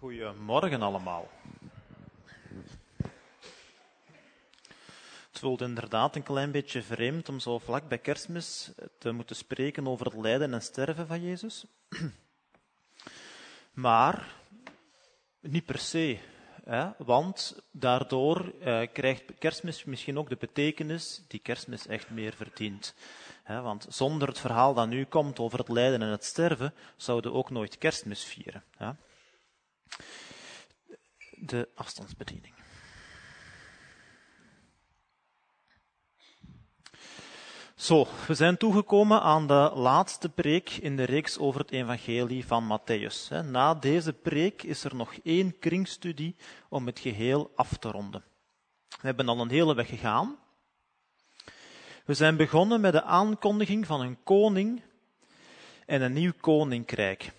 Goedemorgen allemaal. Het voelt inderdaad een klein beetje vreemd om zo vlak bij kerstmis te moeten spreken over het lijden en sterven van Jezus. Maar niet per se. Hè? Want daardoor eh, krijgt kerstmis misschien ook de betekenis die kerstmis echt meer verdient. Hè? Want zonder het verhaal dat nu komt over het lijden en het sterven, zouden we ook nooit kerstmis vieren. Hè? De afstandsbediening. Zo, we zijn toegekomen aan de laatste preek in de reeks over het evangelie van Matthäus. Na deze preek is er nog één kringstudie om het geheel af te ronden. We hebben al een hele weg gegaan. We zijn begonnen met de aankondiging van een koning en een nieuw koninkrijk.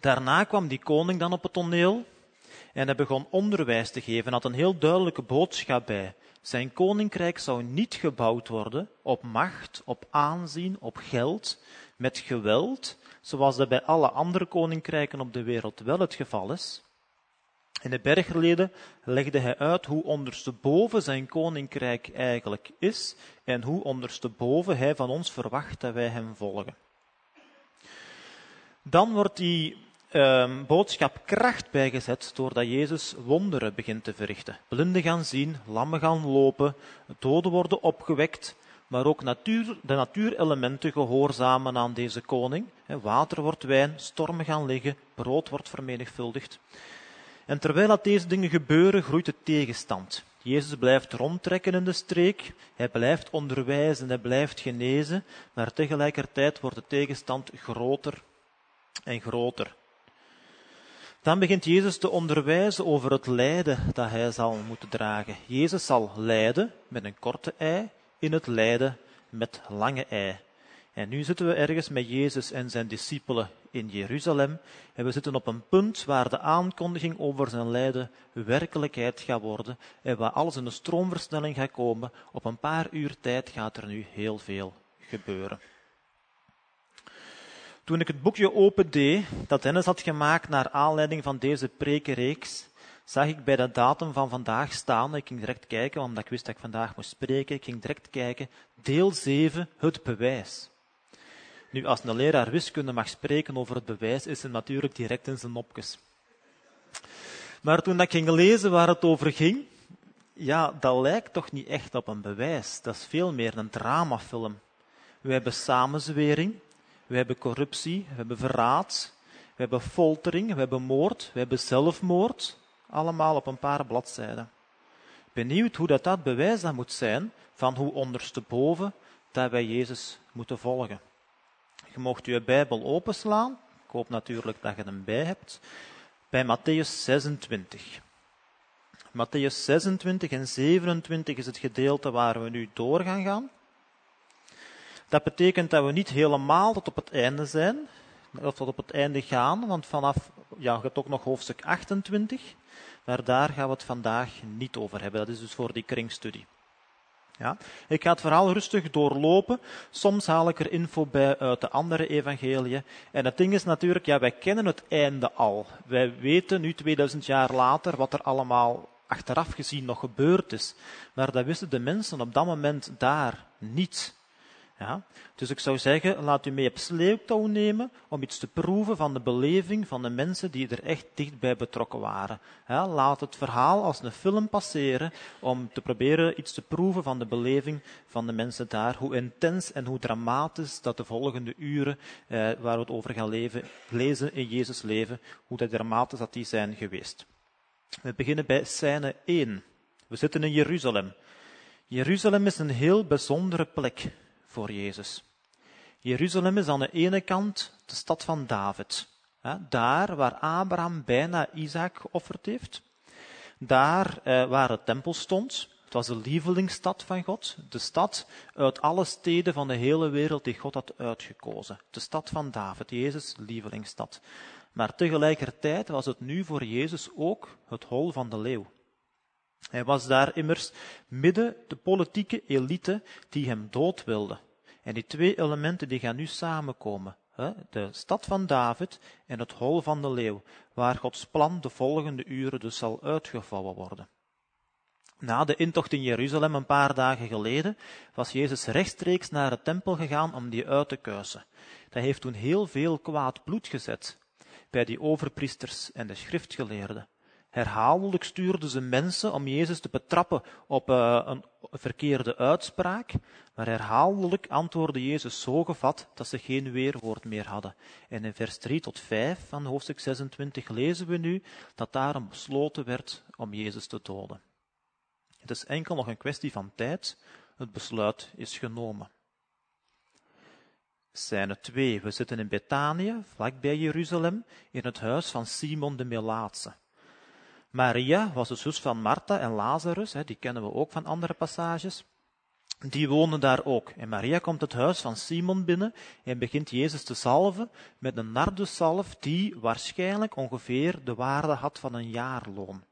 Daarna kwam die koning dan op het toneel en hij begon onderwijs te geven, had een heel duidelijke boodschap bij. Zijn koninkrijk zou niet gebouwd worden op macht, op aanzien, op geld, met geweld, zoals dat bij alle andere koninkrijken op de wereld wel het geval is. In de bergreden legde hij uit hoe ondersteboven zijn koninkrijk eigenlijk is en hoe ondersteboven hij van ons verwacht dat wij hem volgen. Dan wordt die um, boodschap kracht bijgezet doordat Jezus wonderen begint te verrichten. Blinden gaan zien, lammen gaan lopen, doden worden opgewekt, maar ook natuur, de natuurelementen gehoorzamen aan deze koning. Water wordt wijn, stormen gaan liggen, brood wordt vermenigvuldigd. En terwijl dat deze dingen gebeuren, groeit de tegenstand. Jezus blijft rondtrekken in de streek, hij blijft onderwijzen, hij blijft genezen, maar tegelijkertijd wordt de tegenstand groter en groter. Dan begint Jezus te onderwijzen over het lijden dat hij zal moeten dragen. Jezus zal lijden met een korte ei, in het lijden met lange ei. En nu zitten we ergens met Jezus en zijn discipelen in Jeruzalem. En we zitten op een punt waar de aankondiging over zijn lijden werkelijkheid gaat worden. En waar alles in een stroomversnelling gaat komen. Op een paar uur tijd gaat er nu heel veel gebeuren. Toen ik het boekje opende dat Dennis had gemaakt naar aanleiding van deze prekenreeks, zag ik bij de datum van vandaag staan. Ik ging direct kijken, omdat ik wist dat ik vandaag moest spreken. Ik ging direct kijken. Deel 7, het bewijs. Nu, als een leraar wiskunde mag spreken over het bewijs, is het natuurlijk direct in zijn nopjes. Maar toen ik ging lezen waar het over ging, ja, dat lijkt toch niet echt op een bewijs. Dat is veel meer een dramafilm. We hebben samenzwering, we hebben corruptie, we hebben verraad, we hebben foltering, we hebben moord, we hebben zelfmoord. Allemaal op een paar bladzijden. Benieuwd hoe dat, dat bewijs dan moet zijn van hoe ondersteboven dat wij Jezus moeten volgen. Je mocht je Bijbel openslaan. Ik hoop natuurlijk dat je hem bij hebt. Bij Matthäus 26. Matthäus 26 en 27 is het gedeelte waar we nu door gaan gaan. Dat betekent dat we niet helemaal tot op het einde zijn, of tot op het einde gaan, want vanaf, ja, je hebt ook nog hoofdstuk 28, maar daar gaan we het vandaag niet over hebben. Dat is dus voor die kringstudie. Ja? Ik ga het verhaal rustig doorlopen. Soms haal ik er info bij uit de andere evangeliën. En het ding is natuurlijk, ja, wij kennen het einde al. Wij weten nu 2000 jaar later wat er allemaal achteraf gezien nog gebeurd is. Maar dat wisten de mensen op dat moment daar niet. Ja? Dus ik zou zeggen, laat u mee op sleeptouw nemen om iets te proeven van de beleving van de mensen die er echt dichtbij betrokken waren. Laat het verhaal als een film passeren om te proberen iets te proeven van de beleving van de mensen daar. Hoe intens en hoe dramatisch dat de volgende uren eh, waar we het over gaan leven, lezen in Jezus leven, hoe dramatisch dat die zijn geweest. We beginnen bij scène 1. We zitten in Jeruzalem. Jeruzalem is een heel bijzondere plek voor Jezus. Jeruzalem is aan de ene kant de stad van David. Daar waar Abraham bijna Isaac geofferd heeft. Daar eh, waar de tempel stond. Het was de lievelingstad van God. De stad uit alle steden van de hele wereld die God had uitgekozen. De stad van David, Jezus' lievelingsstad. Maar tegelijkertijd was het nu voor Jezus ook het hol van de leeuw. Hij was daar immers midden de politieke elite die hem dood wilde. En die twee elementen die gaan nu samenkomen. de stad van David en het hol van de leeuw, waar Gods plan de volgende uren dus zal uitgevouwen worden. Na de intocht in Jeruzalem een paar dagen geleden was Jezus rechtstreeks naar de tempel gegaan om die uit te kuisen. Dat heeft toen heel veel kwaad bloed gezet bij die overpriesters en de schriftgeleerden. Herhaaldelijk stuurden ze mensen om Jezus te betrappen op uh, een verkeerde uitspraak, maar herhaaldelijk antwoordde Jezus zo gevat dat ze geen weerwoord meer hadden. En in vers 3 tot 5 van hoofdstuk 26 lezen we nu dat daarom besloten werd om Jezus te doden. Het is enkel nog een kwestie van tijd, het besluit is genomen. Scène 2. We zitten in Betanië, vlakbij Jeruzalem, in het huis van Simon de Melaatse. Maria was de zus van Martha en Lazarus, die kennen we ook van andere passages. Die wonen daar ook. En Maria komt het huis van Simon binnen en begint Jezus te salven met een nardusalf die waarschijnlijk ongeveer de waarde had van een jaarloon.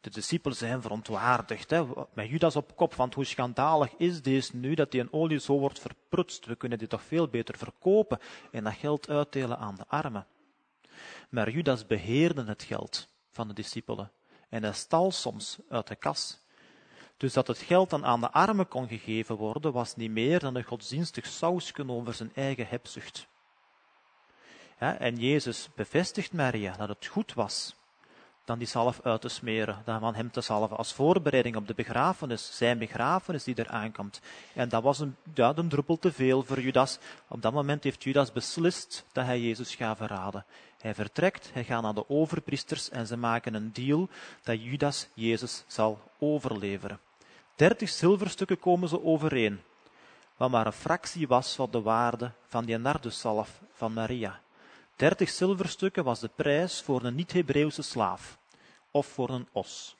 De discipelen zijn verontwaardigd, hè, met Judas op kop, want hoe schandalig is deze nu dat die een olie zo wordt verprutst? We kunnen die toch veel beter verkopen en dat geld uitdelen aan de armen. Maar Judas beheerde het geld van de discipelen en hij stal soms uit de kas. Dus dat het geld dan aan de armen kon gegeven worden, was niet meer dan een godsdienstig sausje over zijn eigen hebzucht. Ja, en Jezus bevestigt Maria dat het goed was dan die zalf uit te smeren, dan van hem te salven als voorbereiding op de begrafenis, zijn begrafenis die er aankomt. En dat was een, ja, een druppel te veel voor Judas. Op dat moment heeft Judas beslist dat hij Jezus gaat verraden. Hij vertrekt, hij gaat naar de overpriesters en ze maken een deal dat Judas Jezus zal overleveren. Dertig zilverstukken komen ze overeen, wat maar een fractie was van de waarde van die narduszalf van Maria. Dertig zilverstukken was de prijs voor een niet-Hebreeuwse slaaf of voor een os.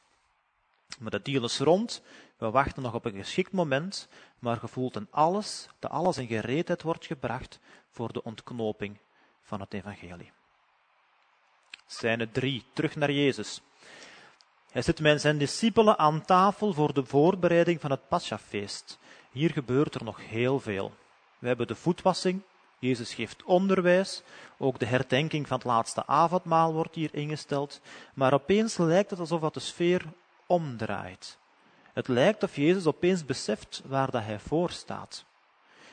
Maar de deal is rond, we wachten nog op een geschikt moment, maar gevoeld in alles, dat alles in gereedheid wordt gebracht voor de ontknoping van het evangelie. Scène 3, terug naar Jezus. Hij zit met zijn discipelen aan tafel voor de voorbereiding van het Paschafeest. Hier gebeurt er nog heel veel. We hebben de voetwassing, Jezus geeft onderwijs, ook de herdenking van het laatste avondmaal wordt hier ingesteld, maar opeens lijkt het alsof de sfeer omdraait. Het lijkt of Jezus opeens beseft waar dat hij voor staat.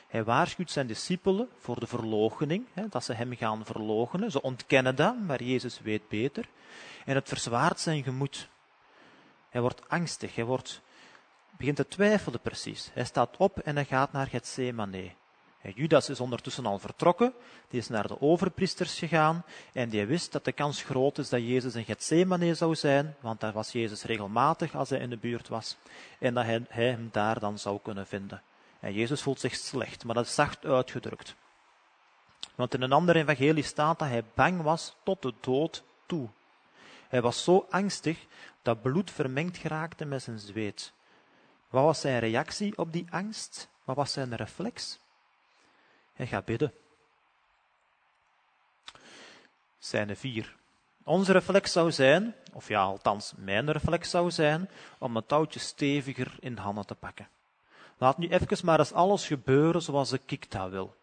Hij waarschuwt zijn discipelen voor de verloochening, dat ze hem gaan verloochenen. Ze ontkennen dat, maar Jezus weet beter. En het verzwaart zijn gemoed. Hij wordt angstig, hij wordt, begint te twijfelen precies. Hij staat op en hij gaat naar Gethsemane. Judas is ondertussen al vertrokken, die is naar de overpriesters gegaan en die wist dat de kans groot is dat Jezus in Gethsemane zou zijn, want daar was Jezus regelmatig als hij in de buurt was, en dat hij, hem daar dan zou kunnen vinden. En Jezus voelt zich slecht, maar dat is zacht uitgedrukt. Want in een ander evangelie staat dat hij bang was tot de dood toe. Hij was zo angstig dat bloed vermengd geraakte met zijn zweet. Wat was zijn reactie op die angst? Wat was zijn reflex? Hij gaat bidden. Zijne vier. Onze reflex zou zijn, of ja, althans mijn reflex zou zijn, om het touwtje steviger in handen te pakken. Laat nu even maar eens alles gebeuren zoals ik dat wil.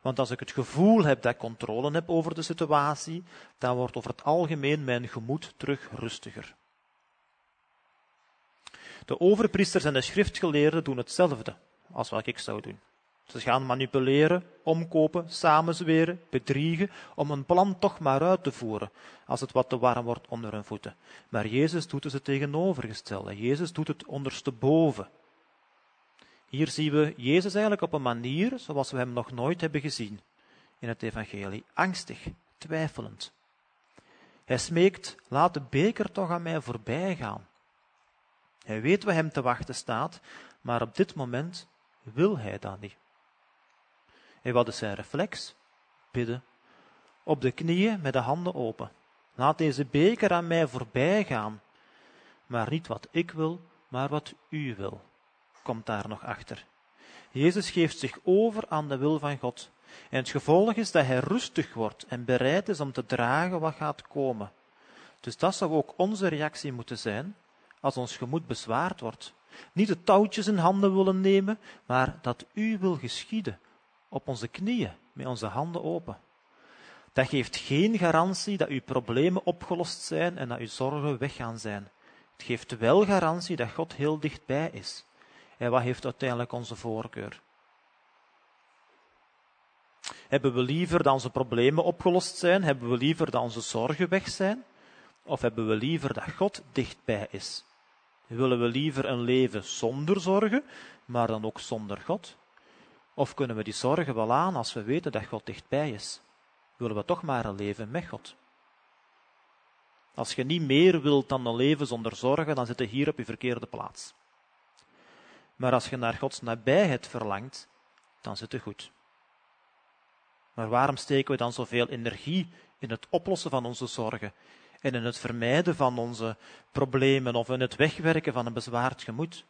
Want als ik het gevoel heb dat ik controle heb over de situatie, dan wordt over het algemeen mijn gemoed terug rustiger. De overpriesters en de schriftgeleerden doen hetzelfde als wat ik zou doen. Ze gaan manipuleren, omkopen, samenzweren, bedriegen, om een plan toch maar uit te voeren, als het wat te warm wordt onder hun voeten. Maar Jezus doet het tegenovergestelde. Jezus doet het ondersteboven. Hier zien we Jezus eigenlijk op een manier zoals we hem nog nooit hebben gezien in het evangelie. Angstig, twijfelend. Hij smeekt, laat de beker toch aan mij voorbij gaan. Hij weet wat hem te wachten staat, maar op dit moment wil hij dat niet. En wat is zijn reflex? Bidden. Op de knieën met de handen open. Laat deze beker aan mij voorbij gaan. Maar niet wat ik wil, maar wat u wil. Komt daar nog achter. Jezus geeft zich over aan de wil van God. En het gevolg is dat hij rustig wordt en bereid is om te dragen wat gaat komen. Dus dat zou ook onze reactie moeten zijn als ons gemoed bezwaard wordt. Niet de touwtjes in handen willen nemen, maar dat u wil geschieden op onze knieën met onze handen open. Dat geeft geen garantie dat uw problemen opgelost zijn en dat uw zorgen weggaan zijn. Het geeft wel garantie dat God heel dichtbij is. En wat heeft uiteindelijk onze voorkeur? Hebben we liever dat onze problemen opgelost zijn? Hebben we liever dat onze zorgen weg zijn? Of hebben we liever dat God dichtbij is? Willen we liever een leven zonder zorgen, maar dan ook zonder God? Of kunnen we die zorgen wel aan als we weten dat God dichtbij is? Willen we toch maar een leven met God? Als je niet meer wilt dan een leven zonder zorgen, dan zit je hier op je verkeerde plaats. Maar als je naar Gods nabijheid verlangt, dan zit je goed. Maar waarom steken we dan zoveel energie in het oplossen van onze zorgen en in het vermijden van onze problemen of in het wegwerken van een bezwaard gemoed?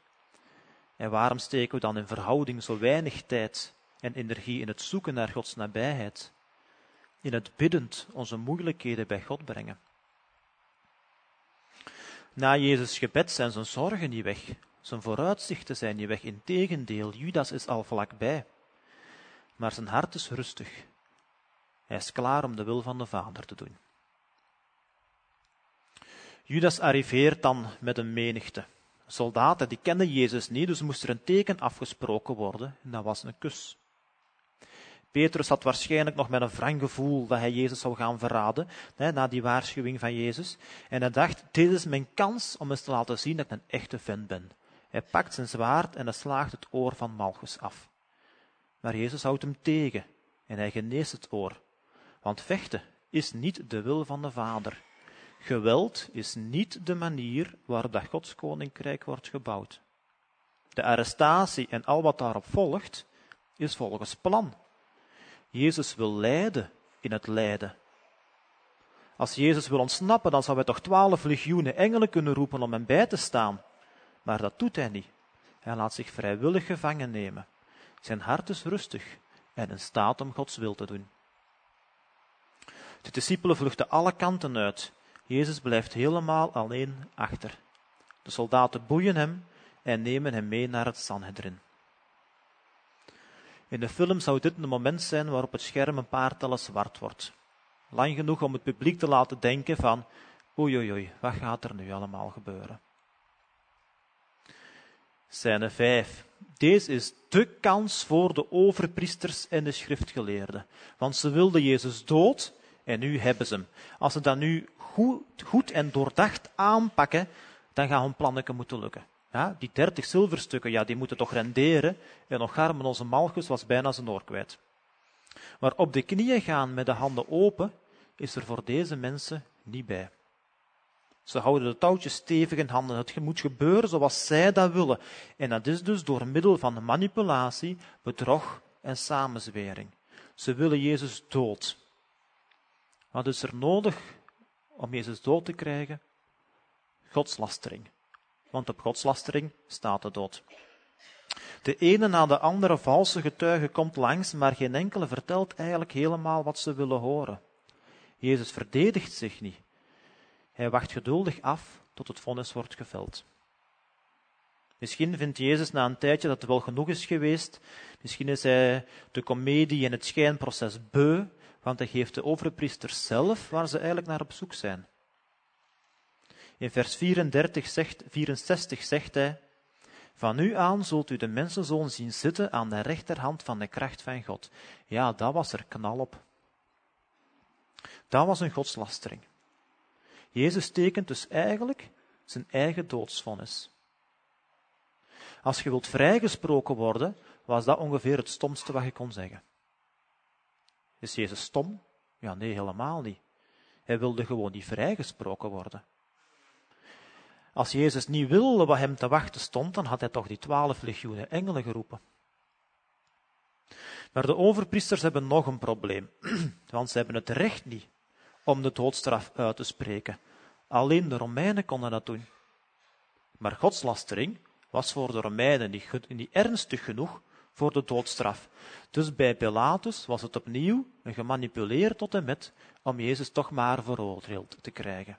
En waarom steken we dan in verhouding zo weinig tijd en energie in het zoeken naar Gods nabijheid? In het biddend onze moeilijkheden bij God brengen? Na Jezus' gebed zijn zijn zorgen niet weg, zijn vooruitzichten zijn niet weg. Integendeel, Judas is al vlakbij. Maar zijn hart is rustig. Hij is klaar om de wil van de Vader te doen. Judas arriveert dan met een menigte. Soldaten die kenden Jezus niet, dus moest er een teken afgesproken worden, en dat was een kus. Petrus had waarschijnlijk nog met een wrang gevoel dat hij Jezus zou gaan verraden, hè, na die waarschuwing van Jezus. En hij dacht, dit is mijn kans om eens te laten zien dat ik een echte vent ben. Hij pakt zijn zwaard en hij slaagt het oor van Malchus af. Maar Jezus houdt hem tegen en hij geneest het oor. Want vechten is niet de wil van de Vader. Geweld is niet de manier waarop dat Gods koninkrijk wordt gebouwd. De arrestatie en al wat daarop volgt, is volgens plan. Jezus wil lijden in het lijden. Als Jezus wil ontsnappen, dan zou hij toch twaalf legioenen engelen kunnen roepen om hem bij te staan. Maar dat doet hij niet. Hij laat zich vrijwillig gevangen nemen. Zijn hart is rustig en in staat om Gods wil te doen. De discipelen vluchten alle kanten uit. Jezus blijft helemaal alleen achter. De soldaten boeien hem en nemen hem mee naar het Sanhedrin. In de film zou dit een moment zijn waarop het scherm een paar tellen zwart wordt. Lang genoeg om het publiek te laten denken van oei oei oei, wat gaat er nu allemaal gebeuren? Scène 5. Deze is de kans voor de overpriesters en de schriftgeleerden. Want ze wilden Jezus dood en nu hebben ze hem. Als ze dat nu goed, goed en doordacht aanpakken, dan gaan hun plannen moeten lukken. Ja, die dertig zilverstukken, ja, die moeten toch renderen. En nog garmen onze Malchus was bijna zijn oor kwijt. Maar op de knieën gaan met de handen open, is er voor deze mensen niet bij. Ze houden de touwtjes stevig in handen. Het moet gebeuren zoals zij dat willen. En dat is dus door middel van manipulatie, bedrog en samenzwering. Ze willen Jezus dood. Wat is er nodig om Jezus dood te krijgen? Godslastering. Want op godslastering staat de dood. De ene na de andere valse getuige komt langs, maar geen enkele vertelt eigenlijk helemaal wat ze willen horen. Jezus verdedigt zich niet. Hij wacht geduldig af tot het vonnis wordt geveld. Misschien vindt Jezus na een tijdje dat het wel genoeg is geweest. Misschien is hij de komedie en het schijnproces beu, want hij geeft de overpriesters zelf waar ze eigenlijk naar op zoek zijn. In vers 34 zegt, 64 zegt hij, van nu aan zult u de mensenzoon zien zitten aan de rechterhand van de kracht van God. Ja, dat was er knal op. Dat was een godslastering. Jezus tekent dus eigenlijk zijn eigen doodsvonnis. Als je wilt vrijgesproken worden, was dat ongeveer het stomste wat je kon zeggen. Is Jezus stom? Ja, nee, helemaal niet. Hij wilde gewoon niet vrijgesproken worden. Als Jezus niet wilde wat hem te wachten stond, dan had hij toch die twaalf legioenen engelen geroepen. Maar de overpriesters hebben nog een probleem, want ze hebben het recht niet om de doodstraf uit te spreken. Alleen de Romeinen konden dat doen. Maar godslastering was voor de Romeinen niet, niet ernstig genoeg voor de doodstraf. Dus bij Pilatus was het opnieuw een gemanipuleerd tot en met om Jezus toch maar veroordeeld te krijgen.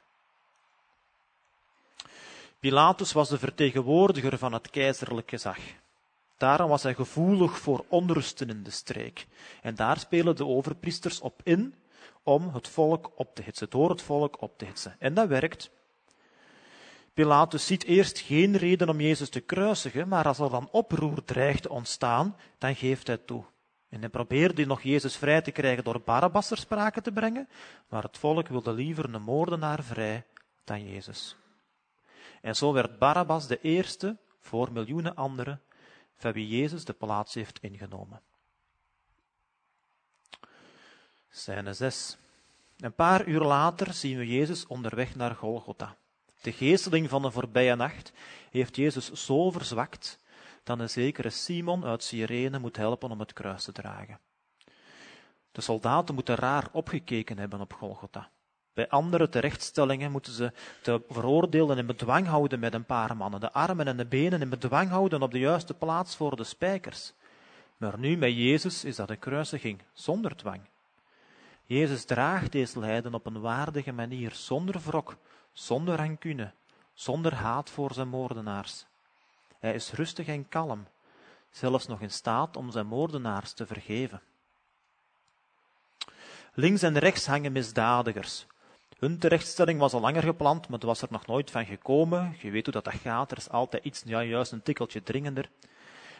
Pilatus was de vertegenwoordiger van het keizerlijk gezag. Daarom was hij gevoelig voor onrusten in de streek. En daar spelen de overpriesters op in om het volk op te hitsen, door het volk op te hitsen. En dat werkt. Pilatus ziet eerst geen reden om Jezus te kruisigen, maar als er dan oproer dreigt te ontstaan, dan geeft hij toe. En hij probeerde nog Jezus vrij te krijgen door Barabbas ter sprake te brengen, maar het volk wilde liever een moordenaar vrij dan Jezus. En zo werd Barabbas de eerste, voor miljoenen anderen, van wie Jezus de plaats heeft ingenomen. Scène 6. Een paar uur later zien we Jezus onderweg naar Golgotha. De geesteling van de voorbije nacht heeft Jezus zo verzwakt dat een zekere Simon uit Cyrene moet helpen om het kruis te dragen. De soldaten moeten raar opgekeken hebben op Golgotha. Bij andere terechtstellingen moeten ze de veroordeelden in bedwang houden met een paar mannen, de armen en de benen in bedwang houden op de juiste plaats voor de spijkers. Maar nu met Jezus is dat een kruisiging zonder dwang. Jezus draagt deze lijden op een waardige manier, zonder wrok, zonder rancune, zonder haat voor zijn moordenaars. Hij is rustig en kalm, zelfs nog in staat om zijn moordenaars te vergeven. Links en rechts hangen misdadigers. Hun terechtstelling was al langer gepland, maar het was er nog nooit van gekomen. Je weet hoe dat, dat gaat, er is altijd iets, ja, juist een tikkeltje dringender.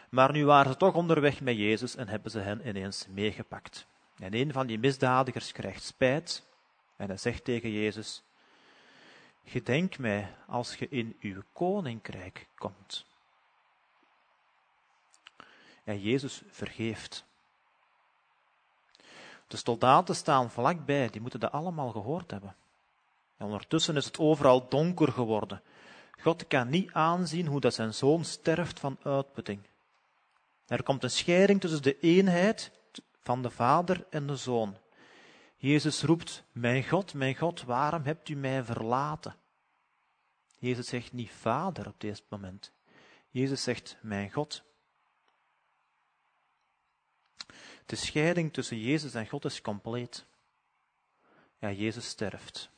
Maar nu waren ze toch onderweg met Jezus en hebben ze hen ineens meegepakt. En een van die misdadigers krijgt spijt en hij zegt tegen Jezus, Gedenk mij als je in uw koninkrijk komt. En Jezus vergeeft. De soldaten staan vlakbij, die moeten dat allemaal gehoord hebben. En ondertussen is het overal donker geworden. God kan niet aanzien hoe dat zijn zoon sterft van uitputting. Er komt een scheiding tussen de eenheid van de vader en de zoon. Jezus roept, mijn God, mijn God, waarom hebt u mij verlaten? Jezus zegt niet vader op dit moment. Jezus zegt, mijn God. De scheiding tussen Jezus en God is compleet. Ja, Jezus sterft.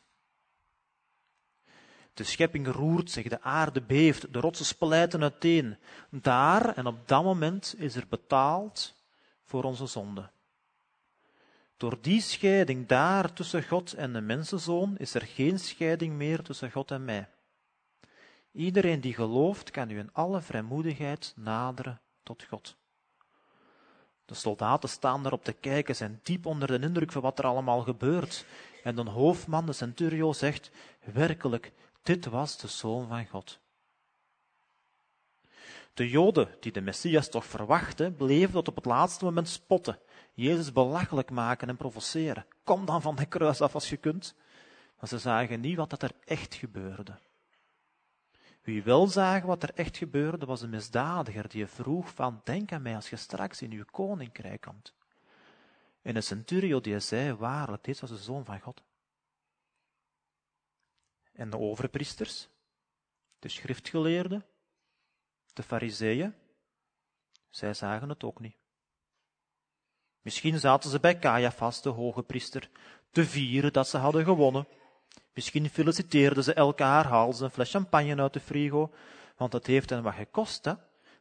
De schepping roert zich, de aarde beeft, de rotsen splijten uiteen. Daar en op dat moment is er betaald voor onze zonde. Door die scheiding daar tussen God en de mensenzoon is er geen scheiding meer tussen God en mij. Iedereen die gelooft kan nu in alle vrijmoedigheid naderen tot God. De soldaten staan daarop te kijken, zijn diep onder de indruk van wat er allemaal gebeurt. En een hoofdman, de centurio, zegt, werkelijk, dit was de Zoon van God. De Joden, die de Messias toch verwachten, bleven tot op het laatste moment spotten, Jezus belachelijk maken en provoceren. Kom dan van de kruis af als je kunt. Maar ze zagen niet wat er echt gebeurde. Wie wel zagen wat er echt gebeurde, was een misdadiger die vroeg van, denk aan mij als je straks in uw koninkrijk komt. En een centurio die zei, waarlijk, dit was de Zoon van God. En de overpriesters, de schriftgeleerden, de fariseeën, zij zagen het ook niet. Misschien zaten ze bij Caiaphas, de hoge priester, te vieren dat ze hadden gewonnen. Misschien feliciteerden ze elkaar, haalden ze een fles champagne uit de frigo, want dat heeft hen wat gekost, hè.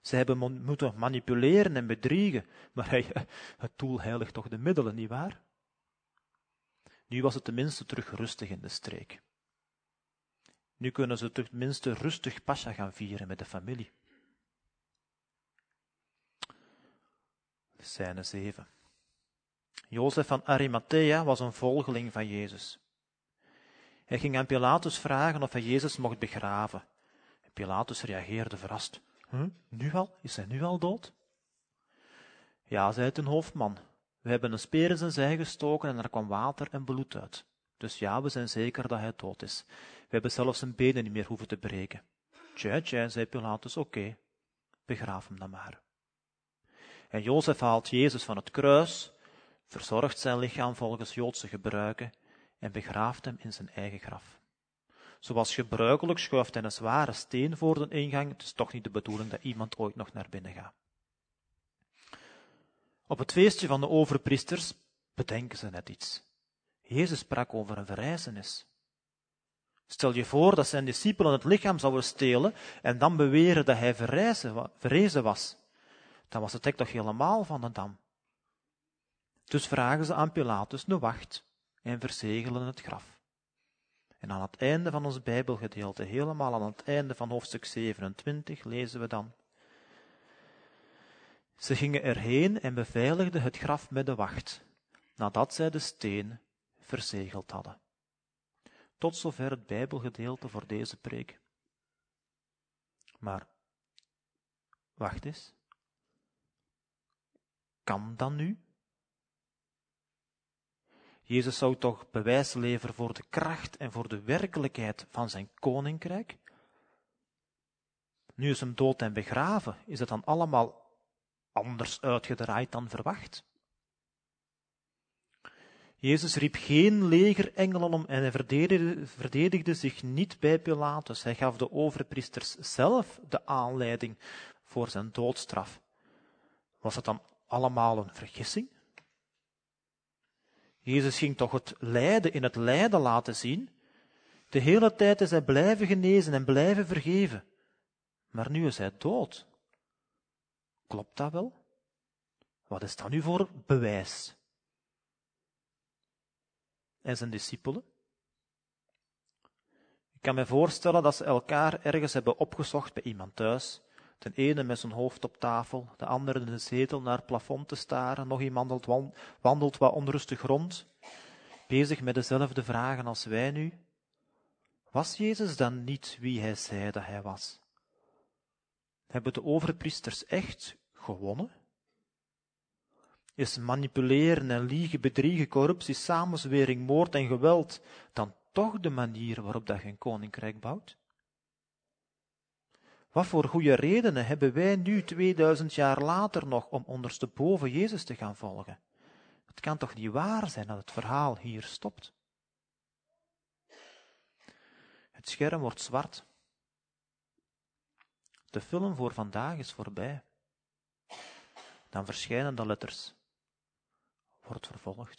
Ze hebben moeten manipuleren en bedriegen, maar het doel heiligt toch de middelen, nietwaar? Nu was het tenminste terug rustig in de streek. Nu kunnen ze tenminste rustig Pascha gaan vieren met de familie. Scène 7. Jozef van Arimathea was een volgeling van Jezus. Hij ging aan Pilatus vragen of hij Jezus mocht begraven. En Pilatus reageerde verrast. Huh? Nu al? Is hij nu al dood? Ja, zei het een hoofdman. We hebben een speer in zijn zij gestoken en er kwam water en bloed uit. Dus ja, we zijn zeker dat hij dood is. We hebben zelfs zijn benen niet meer hoeven te breken. Tja, tja, zei Pilatus, oké, begraaf hem dan maar. En Jozef haalt Jezus van het kruis, verzorgt zijn lichaam volgens Joodse gebruiken en begraaft hem in zijn eigen graf. Zoals gebruikelijk schuift hij een zware steen voor de ingang. Het is toch niet de bedoeling dat iemand ooit nog naar binnen gaat. Op het feestje van de overpriesters bedenken ze net iets. Jezus sprak over een verrijzenis. Stel je voor dat zijn discipelen het lichaam zouden stelen en dan beweren dat hij verrezen was. dan was het hek toch helemaal van de dam. Dus vragen ze aan Pilatus een wacht en verzegelen het graf. En aan het einde van ons Bijbelgedeelte, helemaal aan het einde van hoofdstuk 27, lezen we dan. Ze gingen erheen en beveiligden het graf met de wacht, nadat zij de steen verzegeld hadden. Tot zover het Bijbelgedeelte voor deze preek. Maar, wacht eens. Kan dat nu? Jezus zou toch bewijs leveren voor de kracht en voor de werkelijkheid van zijn koninkrijk? Nu is hem dood en begraven, is het dan allemaal anders uitgedraaid dan verwacht? Jezus riep geen legerengelen om en hij verdedigde, verdedigde, zich niet bij Pilatus. Hij gaf de overpriesters zelf de aanleiding voor zijn doodstraf. Was het dan allemaal een vergissing? Jezus ging toch het lijden in het lijden laten zien. De hele tijd is hij blijven genezen en blijven vergeven. Maar nu is hij dood. Klopt dat wel? Wat is dat nu voor bewijs? En zijn discipelen? Ik kan me voorstellen dat ze elkaar ergens hebben opgezocht bij iemand thuis. De ene met zijn hoofd op tafel, de andere in de zetel naar het plafond te staren, nog iemand wandelt wat onrustig rond, bezig met dezelfde vragen als wij nu. Was Jezus dan niet wie hij zei dat hij was? Hebben de overpriesters echt gewonnen? Is manipuleren en liegen, bedriegen, corruptie, samenzwering, moord en geweld dan toch de manier waarop dat je een koninkrijk bouwt? Wat voor goede redenen hebben wij nu 2000 jaar later nog om ondersteboven Jezus te gaan volgen? Het kan toch niet waar zijn dat het verhaal hier stopt? Het scherm wordt zwart. De film voor vandaag is voorbij. Dan verschijnen de letters. Wordt vervolgd.